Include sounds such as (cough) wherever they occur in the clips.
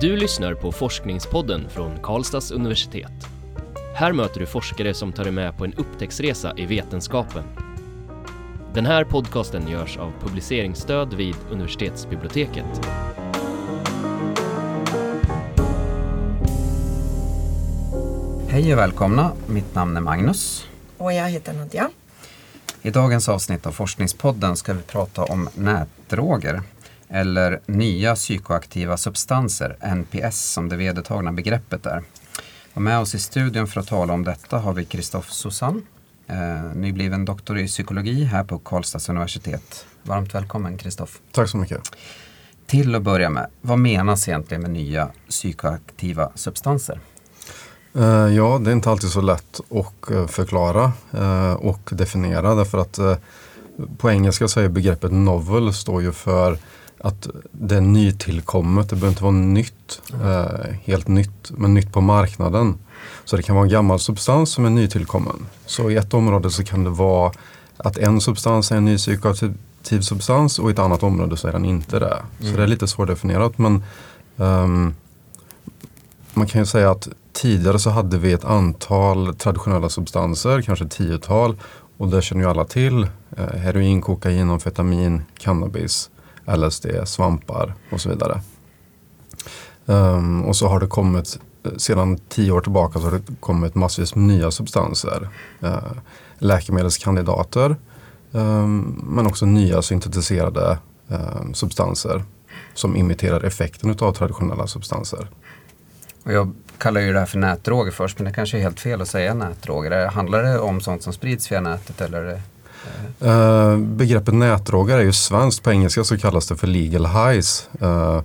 Du lyssnar på Forskningspodden från Karlstads universitet. Här möter du forskare som tar dig med på en upptäcktsresa i vetenskapen. Den här podcasten görs av publiceringsstöd vid universitetsbiblioteket. Hej och välkomna, mitt namn är Magnus. Och jag heter Nadja. I dagens avsnitt av Forskningspodden ska vi prata om nätdroger eller nya psykoaktiva substanser, NPS som det vedertagna begreppet är. Och med oss i studion för att tala om detta har vi Kristoffer Susanne, eh, nybliven doktor i psykologi här på Karlstads universitet. Varmt välkommen Kristoff. Tack så mycket. Till att börja med, vad menas egentligen med nya psykoaktiva substanser? Eh, ja, det är inte alltid så lätt att eh, förklara eh, och definiera därför att på engelska säger begreppet novel står ju för att det är nytillkommet, det behöver inte vara nytt, helt nytt, men nytt på marknaden. Så det kan vara en gammal substans som är nytillkommen. Så i ett område så kan det vara att en substans är en ny psykoaktiv substans och i ett annat område så är den inte det. Så mm. det är lite svårdefinierat men um, man kan ju säga att tidigare så hade vi ett antal traditionella substanser, kanske tiotal. Och det känner ju alla till. Eh, heroin, kokain, amfetamin, cannabis, LSD, svampar och så vidare. Um, och så har det kommit, sedan tio år tillbaka så har det kommit massvis med nya substanser. Uh, läkemedelskandidater, um, men också nya syntetiserade um, substanser som imiterar effekten av traditionella substanser. Och jag kallar ju det här för nätdroger först, men det kanske är helt fel att säga nätdroger. Handlar det om sånt som sprids via nätet eller? Uh, begreppet nätdroger är ju svenskt. På engelska så kallas det för legal highs. Uh,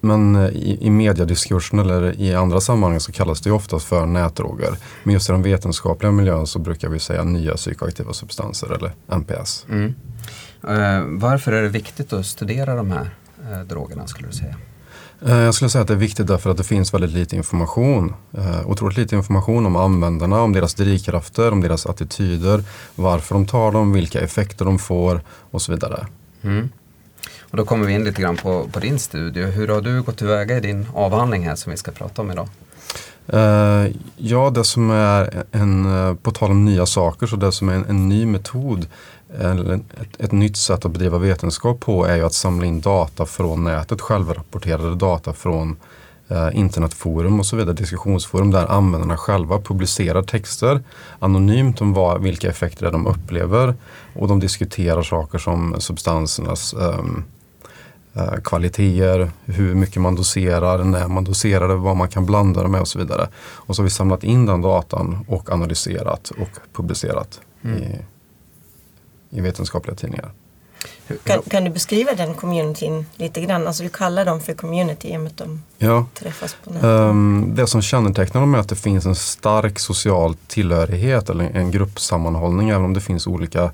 men i, i mediediskursen eller i andra sammanhang så kallas det ju oftast för nätdroger. Men just i den vetenskapliga miljön så brukar vi säga nya psykoaktiva substanser eller NPS. Mm. Uh, varför är det viktigt att studera de här drogerna skulle du säga? Eh, jag skulle säga att det är viktigt därför att det finns väldigt lite information. Eh, otroligt lite information om användarna, om deras drivkrafter, om deras attityder, varför de tar dem, vilka effekter de får och så vidare. Mm. Och då kommer vi in lite grann på, på din studie. Hur har du gått tillväga i din avhandling här som vi ska prata om idag? Uh, ja, det som är en, på tal om nya saker, så det som är en, en ny metod ett, ett nytt sätt att bedriva vetenskap på är ju att samla in data från nätet, självrapporterade data från eh, internetforum och så vidare, diskussionsforum där användarna själva publicerar texter anonymt om vad, vilka effekter de upplever och de diskuterar saker som substansernas ehm, eh, kvaliteter, hur mycket man doserar, när man doserar det, vad man kan blanda det med och så vidare. Och så har vi samlat in den datan och analyserat och publicerat mm. i, i vetenskapliga tidningar. Kan, kan, du beskriva den communityn lite grann? Alltså du kallar dem för community i och med att de ja. träffas på nätet. Um, det som kännetecknar dem är att det finns en stark social tillhörighet eller en gruppsammanhållning. Även om det finns olika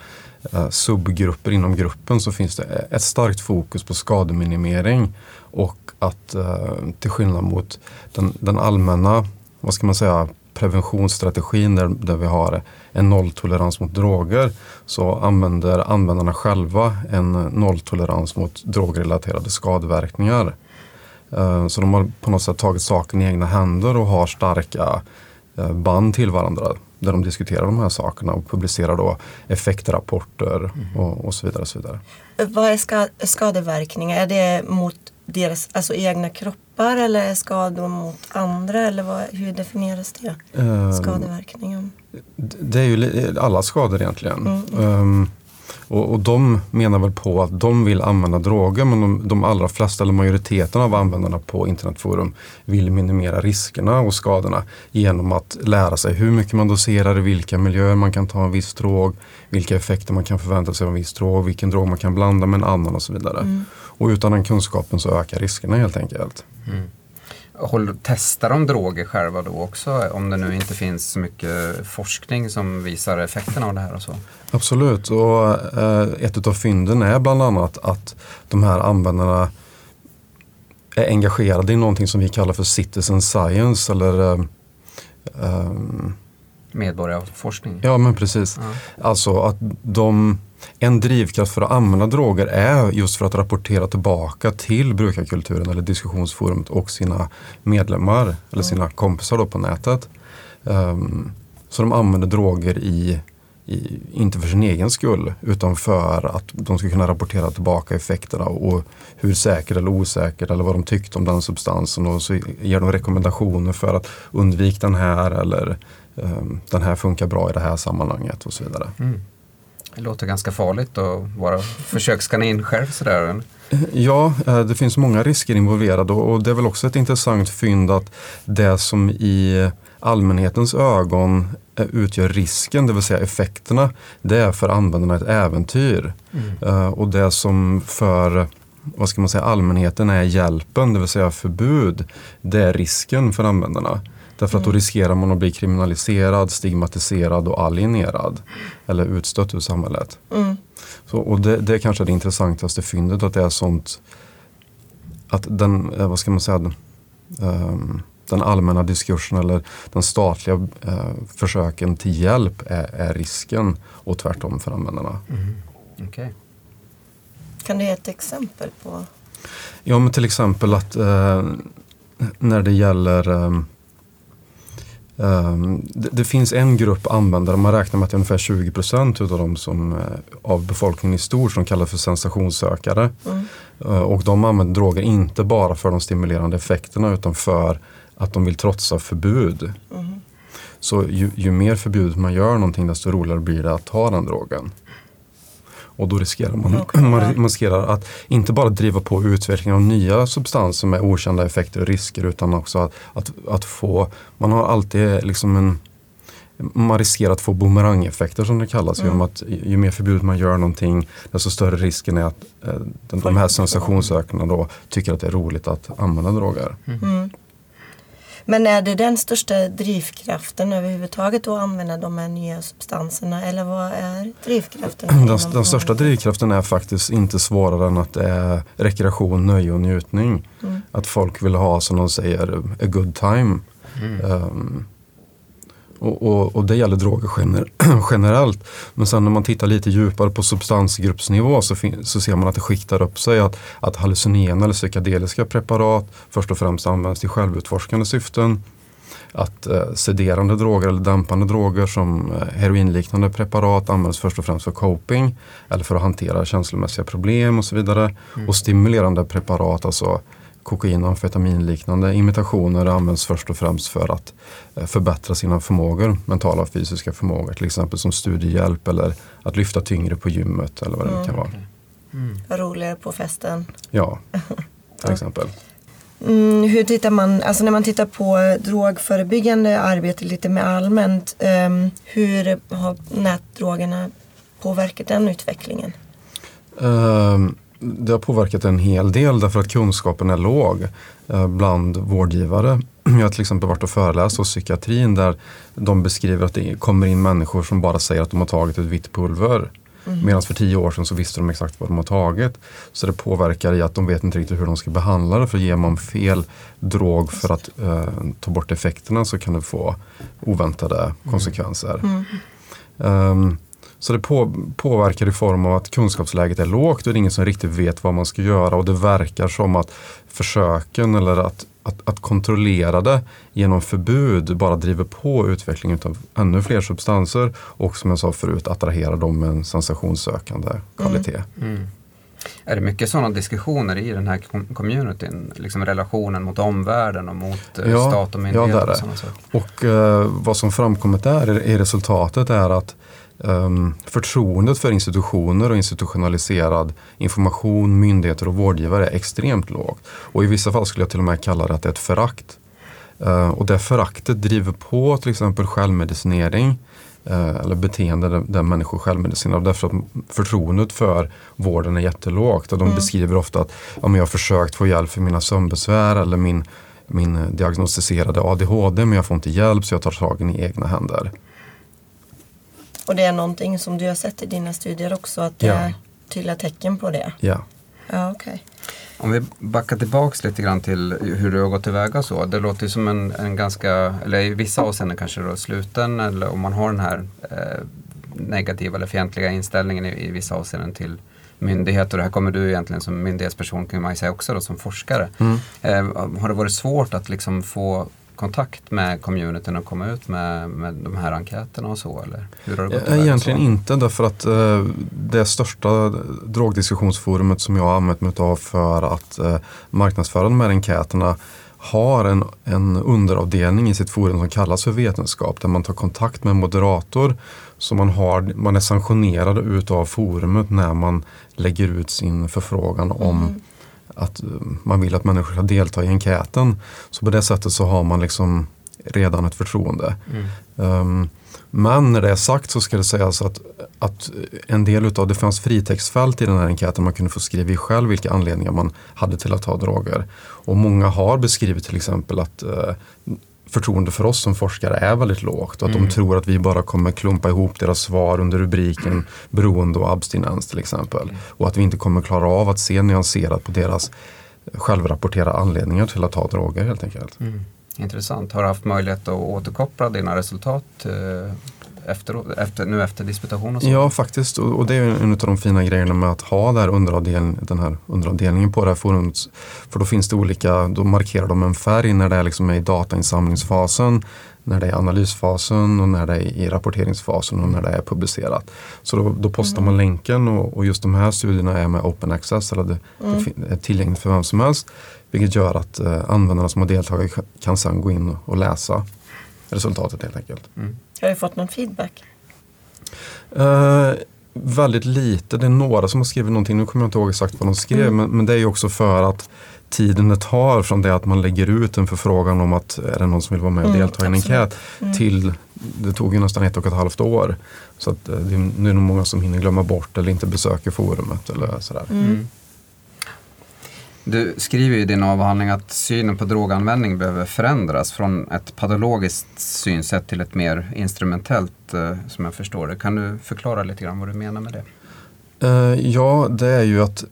uh, subgrupper inom gruppen så finns det ett starkt fokus på skademinimering. Och att uh, till skillnad mot den, den allmänna, vad ska man säga, preventionsstrategin där, där vi har en nolltolerans mot droger så använder användarna själva en nolltolerans mot drogrelaterade skadeverkningar. Eh, så de har på något sätt tagit saken i egna händer och har starka eh, band till varandra där de diskuterar de här sakerna och publicerar då effektrapporter mm. och, och, så vidare. Och så vidare. Vad är skadeverkningar? Är det mot deras alltså egna kroppar eller skador mot andra? Eller vad, hur definieras det? Um, Skadeverkningen? Det är ju alla skador egentligen. Mm. Um, och, och, de menar väl på att de vill använda droger men de, de allra flesta eller majoriteten av användarna på internetforum vill minimera riskerna och skadorna genom att lära sig hur mycket man doserar, i vilka miljöer man kan ta en viss drog, vilka effekter man kan förvänta sig av en viss drog, vilken drog man kan blanda med en annan och så vidare. Mm. Och utan den kunskapen så ökar riskerna helt enkelt. Mm. Håller, testar de droger själva då också om det nu inte finns så mycket forskning som visar effekterna av det här och så? Absolut och eh, ett av fynden är bland annat att de här användarna är engagerade i någonting som vi kallar för citizen science eller eh, eh, Medborgarforskning? Ja men precis. Ja. Alltså att de en drivkraft för att använda droger är just för att rapportera tillbaka till brukarkulturen eller diskussionsforumet och sina medlemmar eller sina kompisar då på nätet. Um, så de använder droger i, i, inte för sin egen skull utan för att de ska kunna rapportera tillbaka effekterna och hur säker eller osäker eller vad de tyckte om den substansen och så ger de rekommendationer för att undvika den här eller um, den här funkar bra i det här sammanhanget och så vidare. Mm. Det låter ganska farligt att vara försökskanin själv sådär. Ja, eh, det finns många risker involverade och det är väl också ett intressant fynd att det som i allmänhetens ögon eh, utgör risken, det vill säga effekterna, det är för användarna ett äventyr. Mm. Eh, och det som för vad ska man säga, allmänheten är hjälpen, det vill säga förbud, det är risken för användarna. Därför att då mm. riskerar man att bli kriminaliserad, stigmatiserad och alienerad. Eller utstött ur samhället. Mm. Så, och det, det är kanske det intressantaste fyndet att det är sånt att den, eh, vad ska man säga, um, den allmänna diskursen eller den statliga uh, försöken till hjälp är, är, risken och tvärtom för användarna. Mm. Okay. Kan du ge ett exempel på? Ja, men till exempel att uh, när det gäller um, Um, det, det, finns en grupp användare, man räknar med att det är ungefär 20 procent av de som, uh, av befolkningen i stort som kallas för sensationssökare. Mm. Uh, och de använder droger inte bara för de stimulerande effekterna utan för att de vill trotsa förbud. Mm. Så ju, ju, mer förbjudet man gör någonting desto roligare blir det att ta den drogen. Och då riskerar man, man riskerar att inte bara driva på utvecklingen av nya substanser med okända effekter och risker utan också att, att, att få, man har alltid liksom en man riskerar att få bumerangeffekter som det kallas. Mm. Genom att ju mer förbjudet man gör någonting desto större risken är att eh, de här sensationssökarna då tycker att det är roligt att använda droger. Mm. Men är det den största drivkraften överhuvudtaget att använda de här nya substanserna eller vad är drivkraften? (clears throat) Den, den största drivkraften är faktiskt inte svårare än att det är rekreation, nöje och njutning. Mm. Att folk vill ha som de säger a good time. Mm. Um, och, och, och, det gäller droger gener (clears throat) generellt. Men sen när man tittar lite djupare på substansgruppsnivå så, så ser man att det skiktar upp sig. Att, att hallucinogena eller psykedeliska preparat först och främst används i självutforskande syften. Att eh, sederande droger eller dämpande droger som eh, heroinliknande preparat används först och främst för coping eller för att hantera känslomässiga problem och så vidare. Mm. Och stimulerande preparat, alltså kokain och amfetaminliknande imitationer används först och främst för att eh, förbättra sina förmågor, mentala och fysiska förmågor. Till exempel som studiehjälp eller att lyfta tyngre på gymmet eller vad det mm. kan vara. Mm. Roligare på festen. Ja, (laughs) till exempel. Mm, hur tittar man, alltså när man tittar på drogförebyggande arbete lite mer allmänt, um, hur har nätdrogerna påverkat den utvecklingen? Um, det har påverkat en hel del därför att kunskapen är låg eh, bland vårdgivare. (clears throat) Jag har till exempel varit och föreläst hos psykiatrin där de beskriver att det kommer in människor som bara säger att de har tagit ett vitt pulver. Mm. Medan för tio år sedan så visste de exakt vad de har tagit. Så det påverkar i att de vet inte riktigt hur de ska behandla det. För ger man fel drog för att eh, ta bort effekterna så kan det få oväntade mm. konsekvenser. Mm. Um, så det på, påverkar i form av att kunskapsläget är lågt och det är ingen som riktigt vet vad man ska göra och det verkar som att försöken eller att, att, att kontrollera det genom förbud bara driver på utvecklingen av ännu fler substanser och som jag sa förut attraherar dem med en sensationssökande kvalitet. Mm. Mm. Är det mycket sådana diskussioner i den här communityn? Liksom relationen mot omvärlden och mot eh, ja, stat och myndigheter? Ja, det är det. Och, och eh, vad som framkommit där i resultatet är att Um, förtroendet för institutioner och institutionaliserad information, myndigheter och vårdgivare är extremt lågt. Och i vissa fall skulle jag till och med kalla det att det är ett förakt. Uh, och det föraktet driver på till exempel självmedicinering uh, eller beteende där, där människor självmedicinerar därför att förtroendet för vården är jättelågt. Och de mm. beskriver ofta att ja, jag har försökt få hjälp för mina sömnbesvär eller min, min diagnostiserade ADHD men jag får inte hjälp så jag tar tagen i egna händer. Och det är någonting som du har sett i dina studier också, att det ja. är tydliga tecken på det? Ja. ja okay. Om vi backar tillbaks lite grann till hur du har gått tillväga så. Det låter som en, en ganska, eller i vissa avseenden kanske då sluten, eller om man har den här eh, negativa eller fientliga inställningen i, i vissa avseenden till myndigheter. Och här kommer du egentligen som myndighetsperson kan man säga också då, som forskare. Mm. Eh, har det varit svårt att liksom få kontakt med communityn och komma ut med, med de här enkäterna och så? Eller hur har det gått Eh, Egentligen inte därför att eh, det största drogdiskussionsforumet som jag har använt mig av för att eh, marknadsföra de här enkäterna har en, en underavdelning i sitt forum som kallas för vetenskap där man tar kontakt med en moderator. Så man, har, man är sanktionerad utav forumet när man lägger ut sin förfrågan om att eh, man vill att människor ska delta i enkäten. Så på det sättet så har man liksom redan ett förtroende. Mm. Um, men när det är sagt så ska det sägas att, att en del utav det fanns fritextfält i den här enkäten. Man kunde få skriva i själv vilka anledningar man hade till att ta droger. Och många har beskrivit till exempel att eh, förtroende för oss som forskare är väldigt lågt och att Mm. de tror att vi bara kommer klumpa ihop deras svar under rubriken beroende och abstinens till exempel. Och att vi inte kommer klara av att se nyanserat på deras självrapportera anledningar till att ta droger helt enkelt. Mm. Intressant. Har du haft möjlighet att återkoppla dina resultat eh, efter, efter, nu efter disputation och så? Ja, faktiskt. Och, och det är en av de fina grejerna med att ha det här underavdelning, den här underavdelningen på det här forumet. För då finns det olika, då markerar de en färg när det är liksom i datainsamlingsfasen, när det är analysfasen och när det är i rapporteringsfasen och när det är publicerat. Så då, då postar man länken och, och just de här studierna är med open access, eller det, det fin- är tillgängligt för vem som helst. Vilket gör att eh, användarna som har deltagit kan sedan gå in och läsa resultatet helt enkelt. Har du fått någon feedback? Eh, väldigt lite. Det är några som har skrivit någonting. Nu kommer jag inte ihåg exakt vad de skrev. Mm. Men, men det är ju också för att tiden det tar från det att man lägger ut en förfrågan om att är det någon som vill vara med och Mm, delta i en absolut. enkät. Mm. Till, det tog ju nästan ett och ett halvt år. Så att, eh, det, är- nu är det nog många som hinner glömma bort eller inte besöker forumet. Eller sådär. Mm. Du skriver i din avhandling att synen på droganvändning behöver förändras från ett patologiskt synsätt till ett mer instrumentellt, eh, som jag förstår det. Kan du förklara lite grann vad du menar med det? Eh, ja, det är ju att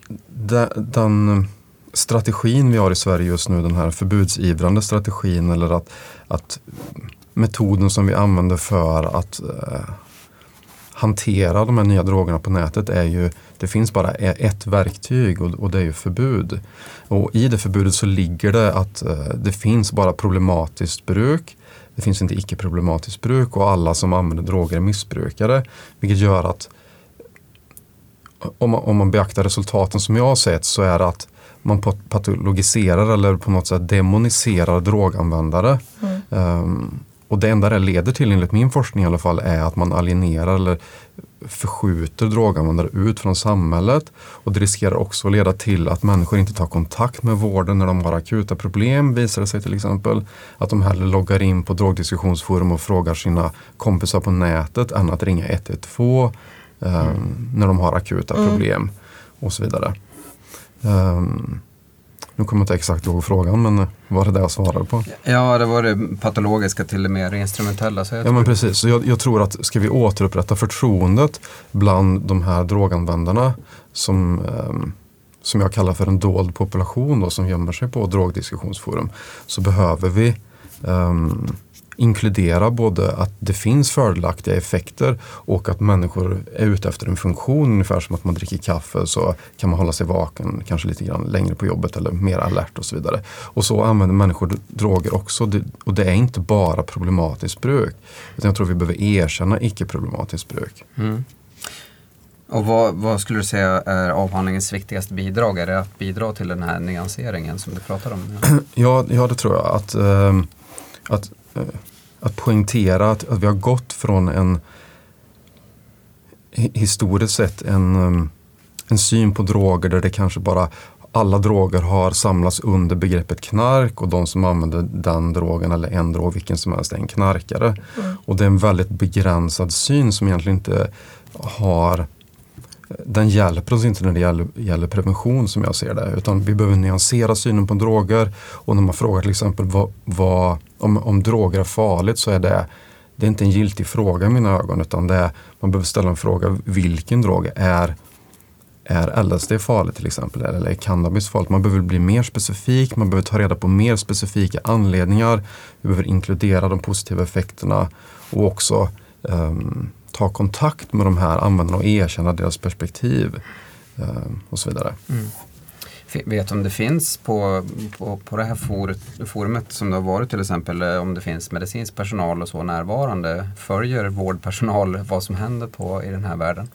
den strategin vi har i Sverige just nu, den här förbudsivrande strategin eller att, att metoden som vi använder för att eh, hantera de här nya drogerna på nätet är ju, det finns bara e- ett verktyg och, och det är ju förbud. Och i det förbudet så ligger det att eh, det finns bara problematiskt bruk. Det finns inte icke-problematiskt bruk och alla som använder droger är missbrukare. Vilket gör att om man, om man beaktar resultaten som jag har sett så är det att man pat- patologiserar eller på något sätt demoniserar droganvändare. Mm. Ehm, och det enda det leder till enligt min forskning i alla fall är att man alienerar eller förskjuter droganvändare ut från samhället. Och det riskerar också att leda till att människor inte tar kontakt med vården när de har akuta problem, visar det sig till exempel. Att de hellre loggar in på drogdiskussionsforum och frågar sina kompisar på nätet än att ringa 112 ehm, när de har akuta Mm. problem och så vidare. Ehm, nu kommer jag inte exakt ihåg frågan men var det det jag svarade på? Ja, det var det patologiska till det mer instrumentella. Så jag Ja men precis, så jag, jag tror att ska vi återupprätta förtroendet bland de här droganvändarna som, ehm, som jag kallar för en dold population då, som gömmer sig på drogdiskussionsforum så behöver vi ehm, inkludera både att det finns fördelaktiga effekter och att människor är ute efter en funktion. Ungefär som att man dricker kaffe så kan man hålla sig vaken kanske lite grann längre på jobbet eller mer alert och så vidare. Och så använder människor droger också och det är inte bara problematiskt bruk. Utan jag tror vi behöver erkänna icke-problematiskt bruk. Mm. Och vad, vad skulle du säga är avhandlingens viktigaste bidrag? Är det att bidra till den här nyanseringen som du pratar om? (clears throat) Ja, ja det tror jag. Att, ehm, att, eh, att poängtera att, att vi har gått från en hi- historiskt sett en, ehm, en syn på droger där det kanske bara alla droger har samlats under begreppet knark och de som använder den drogen eller en drog, vilken som helst, är en knarkare. Och det är en väldigt begränsad syn som egentligen inte har den hjälper oss inte när det gäller, gäller prevention som jag ser det. Utan vi behöver nyansera synen på droger. Och när man frågar till exempel vad, vad, om, om droger är farligt så är det, det är inte en giltig fråga i mina ögon. Utan det är, man behöver ställa en fråga, vilken drog är är LSD farligt till exempel eller är cannabis farligt? Man behöver bli mer specifik, man behöver ta reda på mer specifika anledningar. Vi behöver inkludera de positiva effekterna och också um, ta kontakt med de här användarna och erkänna deras perspektiv eh, och så vidare. Mm. Vet om det finns på, på, på det här forumet, som det har varit till exempel, eh, om det finns medicinsk personal och så närvarande? Följer vårdpersonal (laughs) vad som händer på, i den här världen?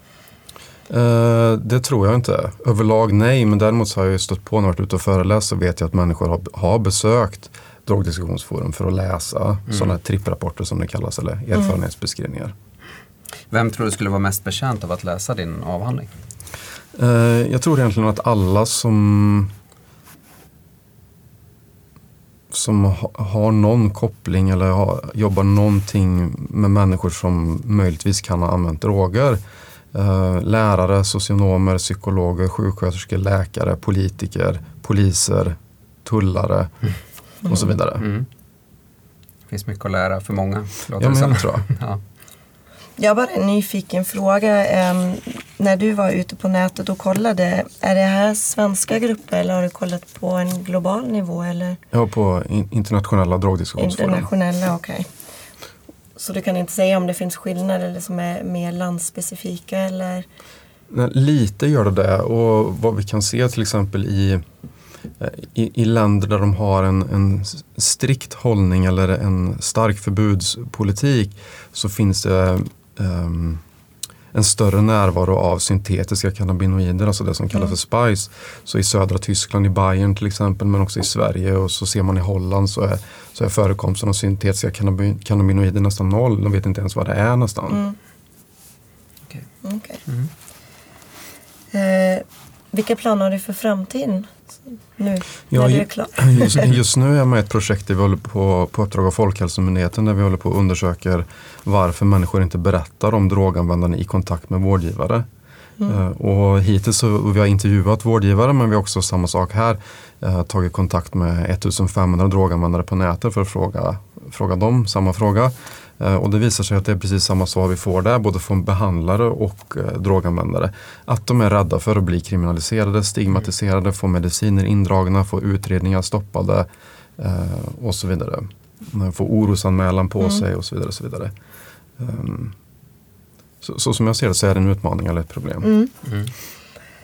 Uh, det tror jag inte. Överlag nej, men däremot så har jag stött på när jag varit ute och föreläst så vet jag att människor har, har besökt drogdiskussionsforum för att läsa mm. sådana tripprapporter som det kallas eller mm. erfarenhetsbeskrivningar. Mm. Vem tror du skulle vara mest betjänt av att läsa din avhandling? Uh, jag tror egentligen att alla som som ha, har någon koppling eller har, jobbar någonting med människor som möjligtvis kan ha använt droger Eh, lärare, socionomer, psykologer, sjuksköterskor, läkare, politiker, poliser, tullare mm. och så vidare. Mm. Det finns mycket att lära för många. Ja, men jag tror jag. (laughs) ja. Jag har bara en nyfiken fråga. Um, när du var ute på nätet och kollade, är det här svenska grupper eller har du kollat på en global nivå? Eller? Ja, på in internationella drogdiskussionsforum. Internationella, okej. Okay. Så du kan inte säga om det finns skillnader som är mer landspecifika eller? Nej, lite gör det det och vad vi kan se till exempel i, i, i länder där de har en, en, strikt hållning eller en stark förbudspolitik så finns det um, en större närvaro av syntetiska cannabinoider, alltså det som kallas mm. för spice. Så i södra Tyskland, i Bayern till exempel, men också i Sverige och så ser man i Holland så är, så är förekomsten av syntetiska cannabinoider nästan noll. De vet inte ens vad det är nästan. Mm. Okay. Okay. Mm. Eh, vilka planer har du för framtiden? Nu, ja, när du är klar? (laughs) Just, just, nu är jag med i ett projekt där vi håller på, på uppdrag av Folkhälsomyndigheten där vi håller på och undersöker varför människor inte berättar om droganvändande i kontakt med vårdgivare. Mm. Uh, och hittills så vi har intervjuat vårdgivare men vi har också samma sak här uh, tagit kontakt med 1500 droganvändare på nätet för att fråga, fråga dem samma fråga. Eh, och det visar sig att det är precis samma svar vi får där, både från behandlare och eh, droganvändare. Att de är rädda för att bli kriminaliserade, stigmatiserade, få mediciner indragna, få utredningar stoppade eh, och så vidare. Få orosanmälan på mm. sig och så vidare. Och så, vidare. Um, så, så, som jag ser det så är det en utmaning eller ett problem. Mm. Mm.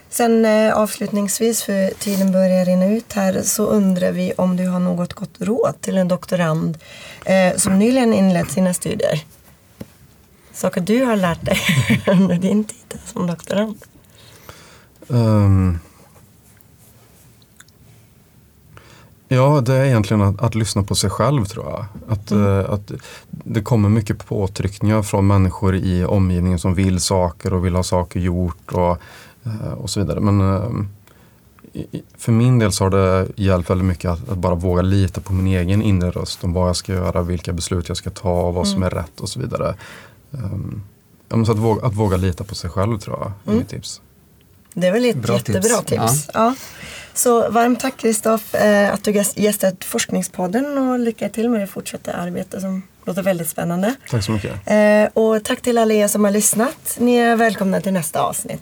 Sen eh, avslutningsvis, för tiden börjar rinna ut här, så undrar vi om du har något gott råd till en doktorand eh, som nyligen inlett sina studier? Saker du har lärt dig (laughs) under din tid som doktorand? Um, ja, det är egentligen att, att, lyssna på sig själv tror jag. Att, mm. uh, att det kommer mycket påtryckningar från människor i omgivningen som vill saker och vill ha saker gjort. Och och så vidare. Men ehm, för min del så har det hjälpt väldigt mycket att, att, bara våga lita på min egen inre röst om vad jag ska göra, vilka beslut jag ska ta, vad som mm. är rätt och så vidare. Um, så att, våga, att våga lita på sig själv tror jag är mm. mitt tips. Det är väl ett Bra jättebra tips. tips. Ja. ja. Så varmt tack Kristoff eh, att du gästat Forskningspodden och lycka till med det fortsatta arbetet som låter väldigt spännande. Tack så mycket. Eh, och tack till alla er som har lyssnat. Ni är välkomna till nästa avsnitt.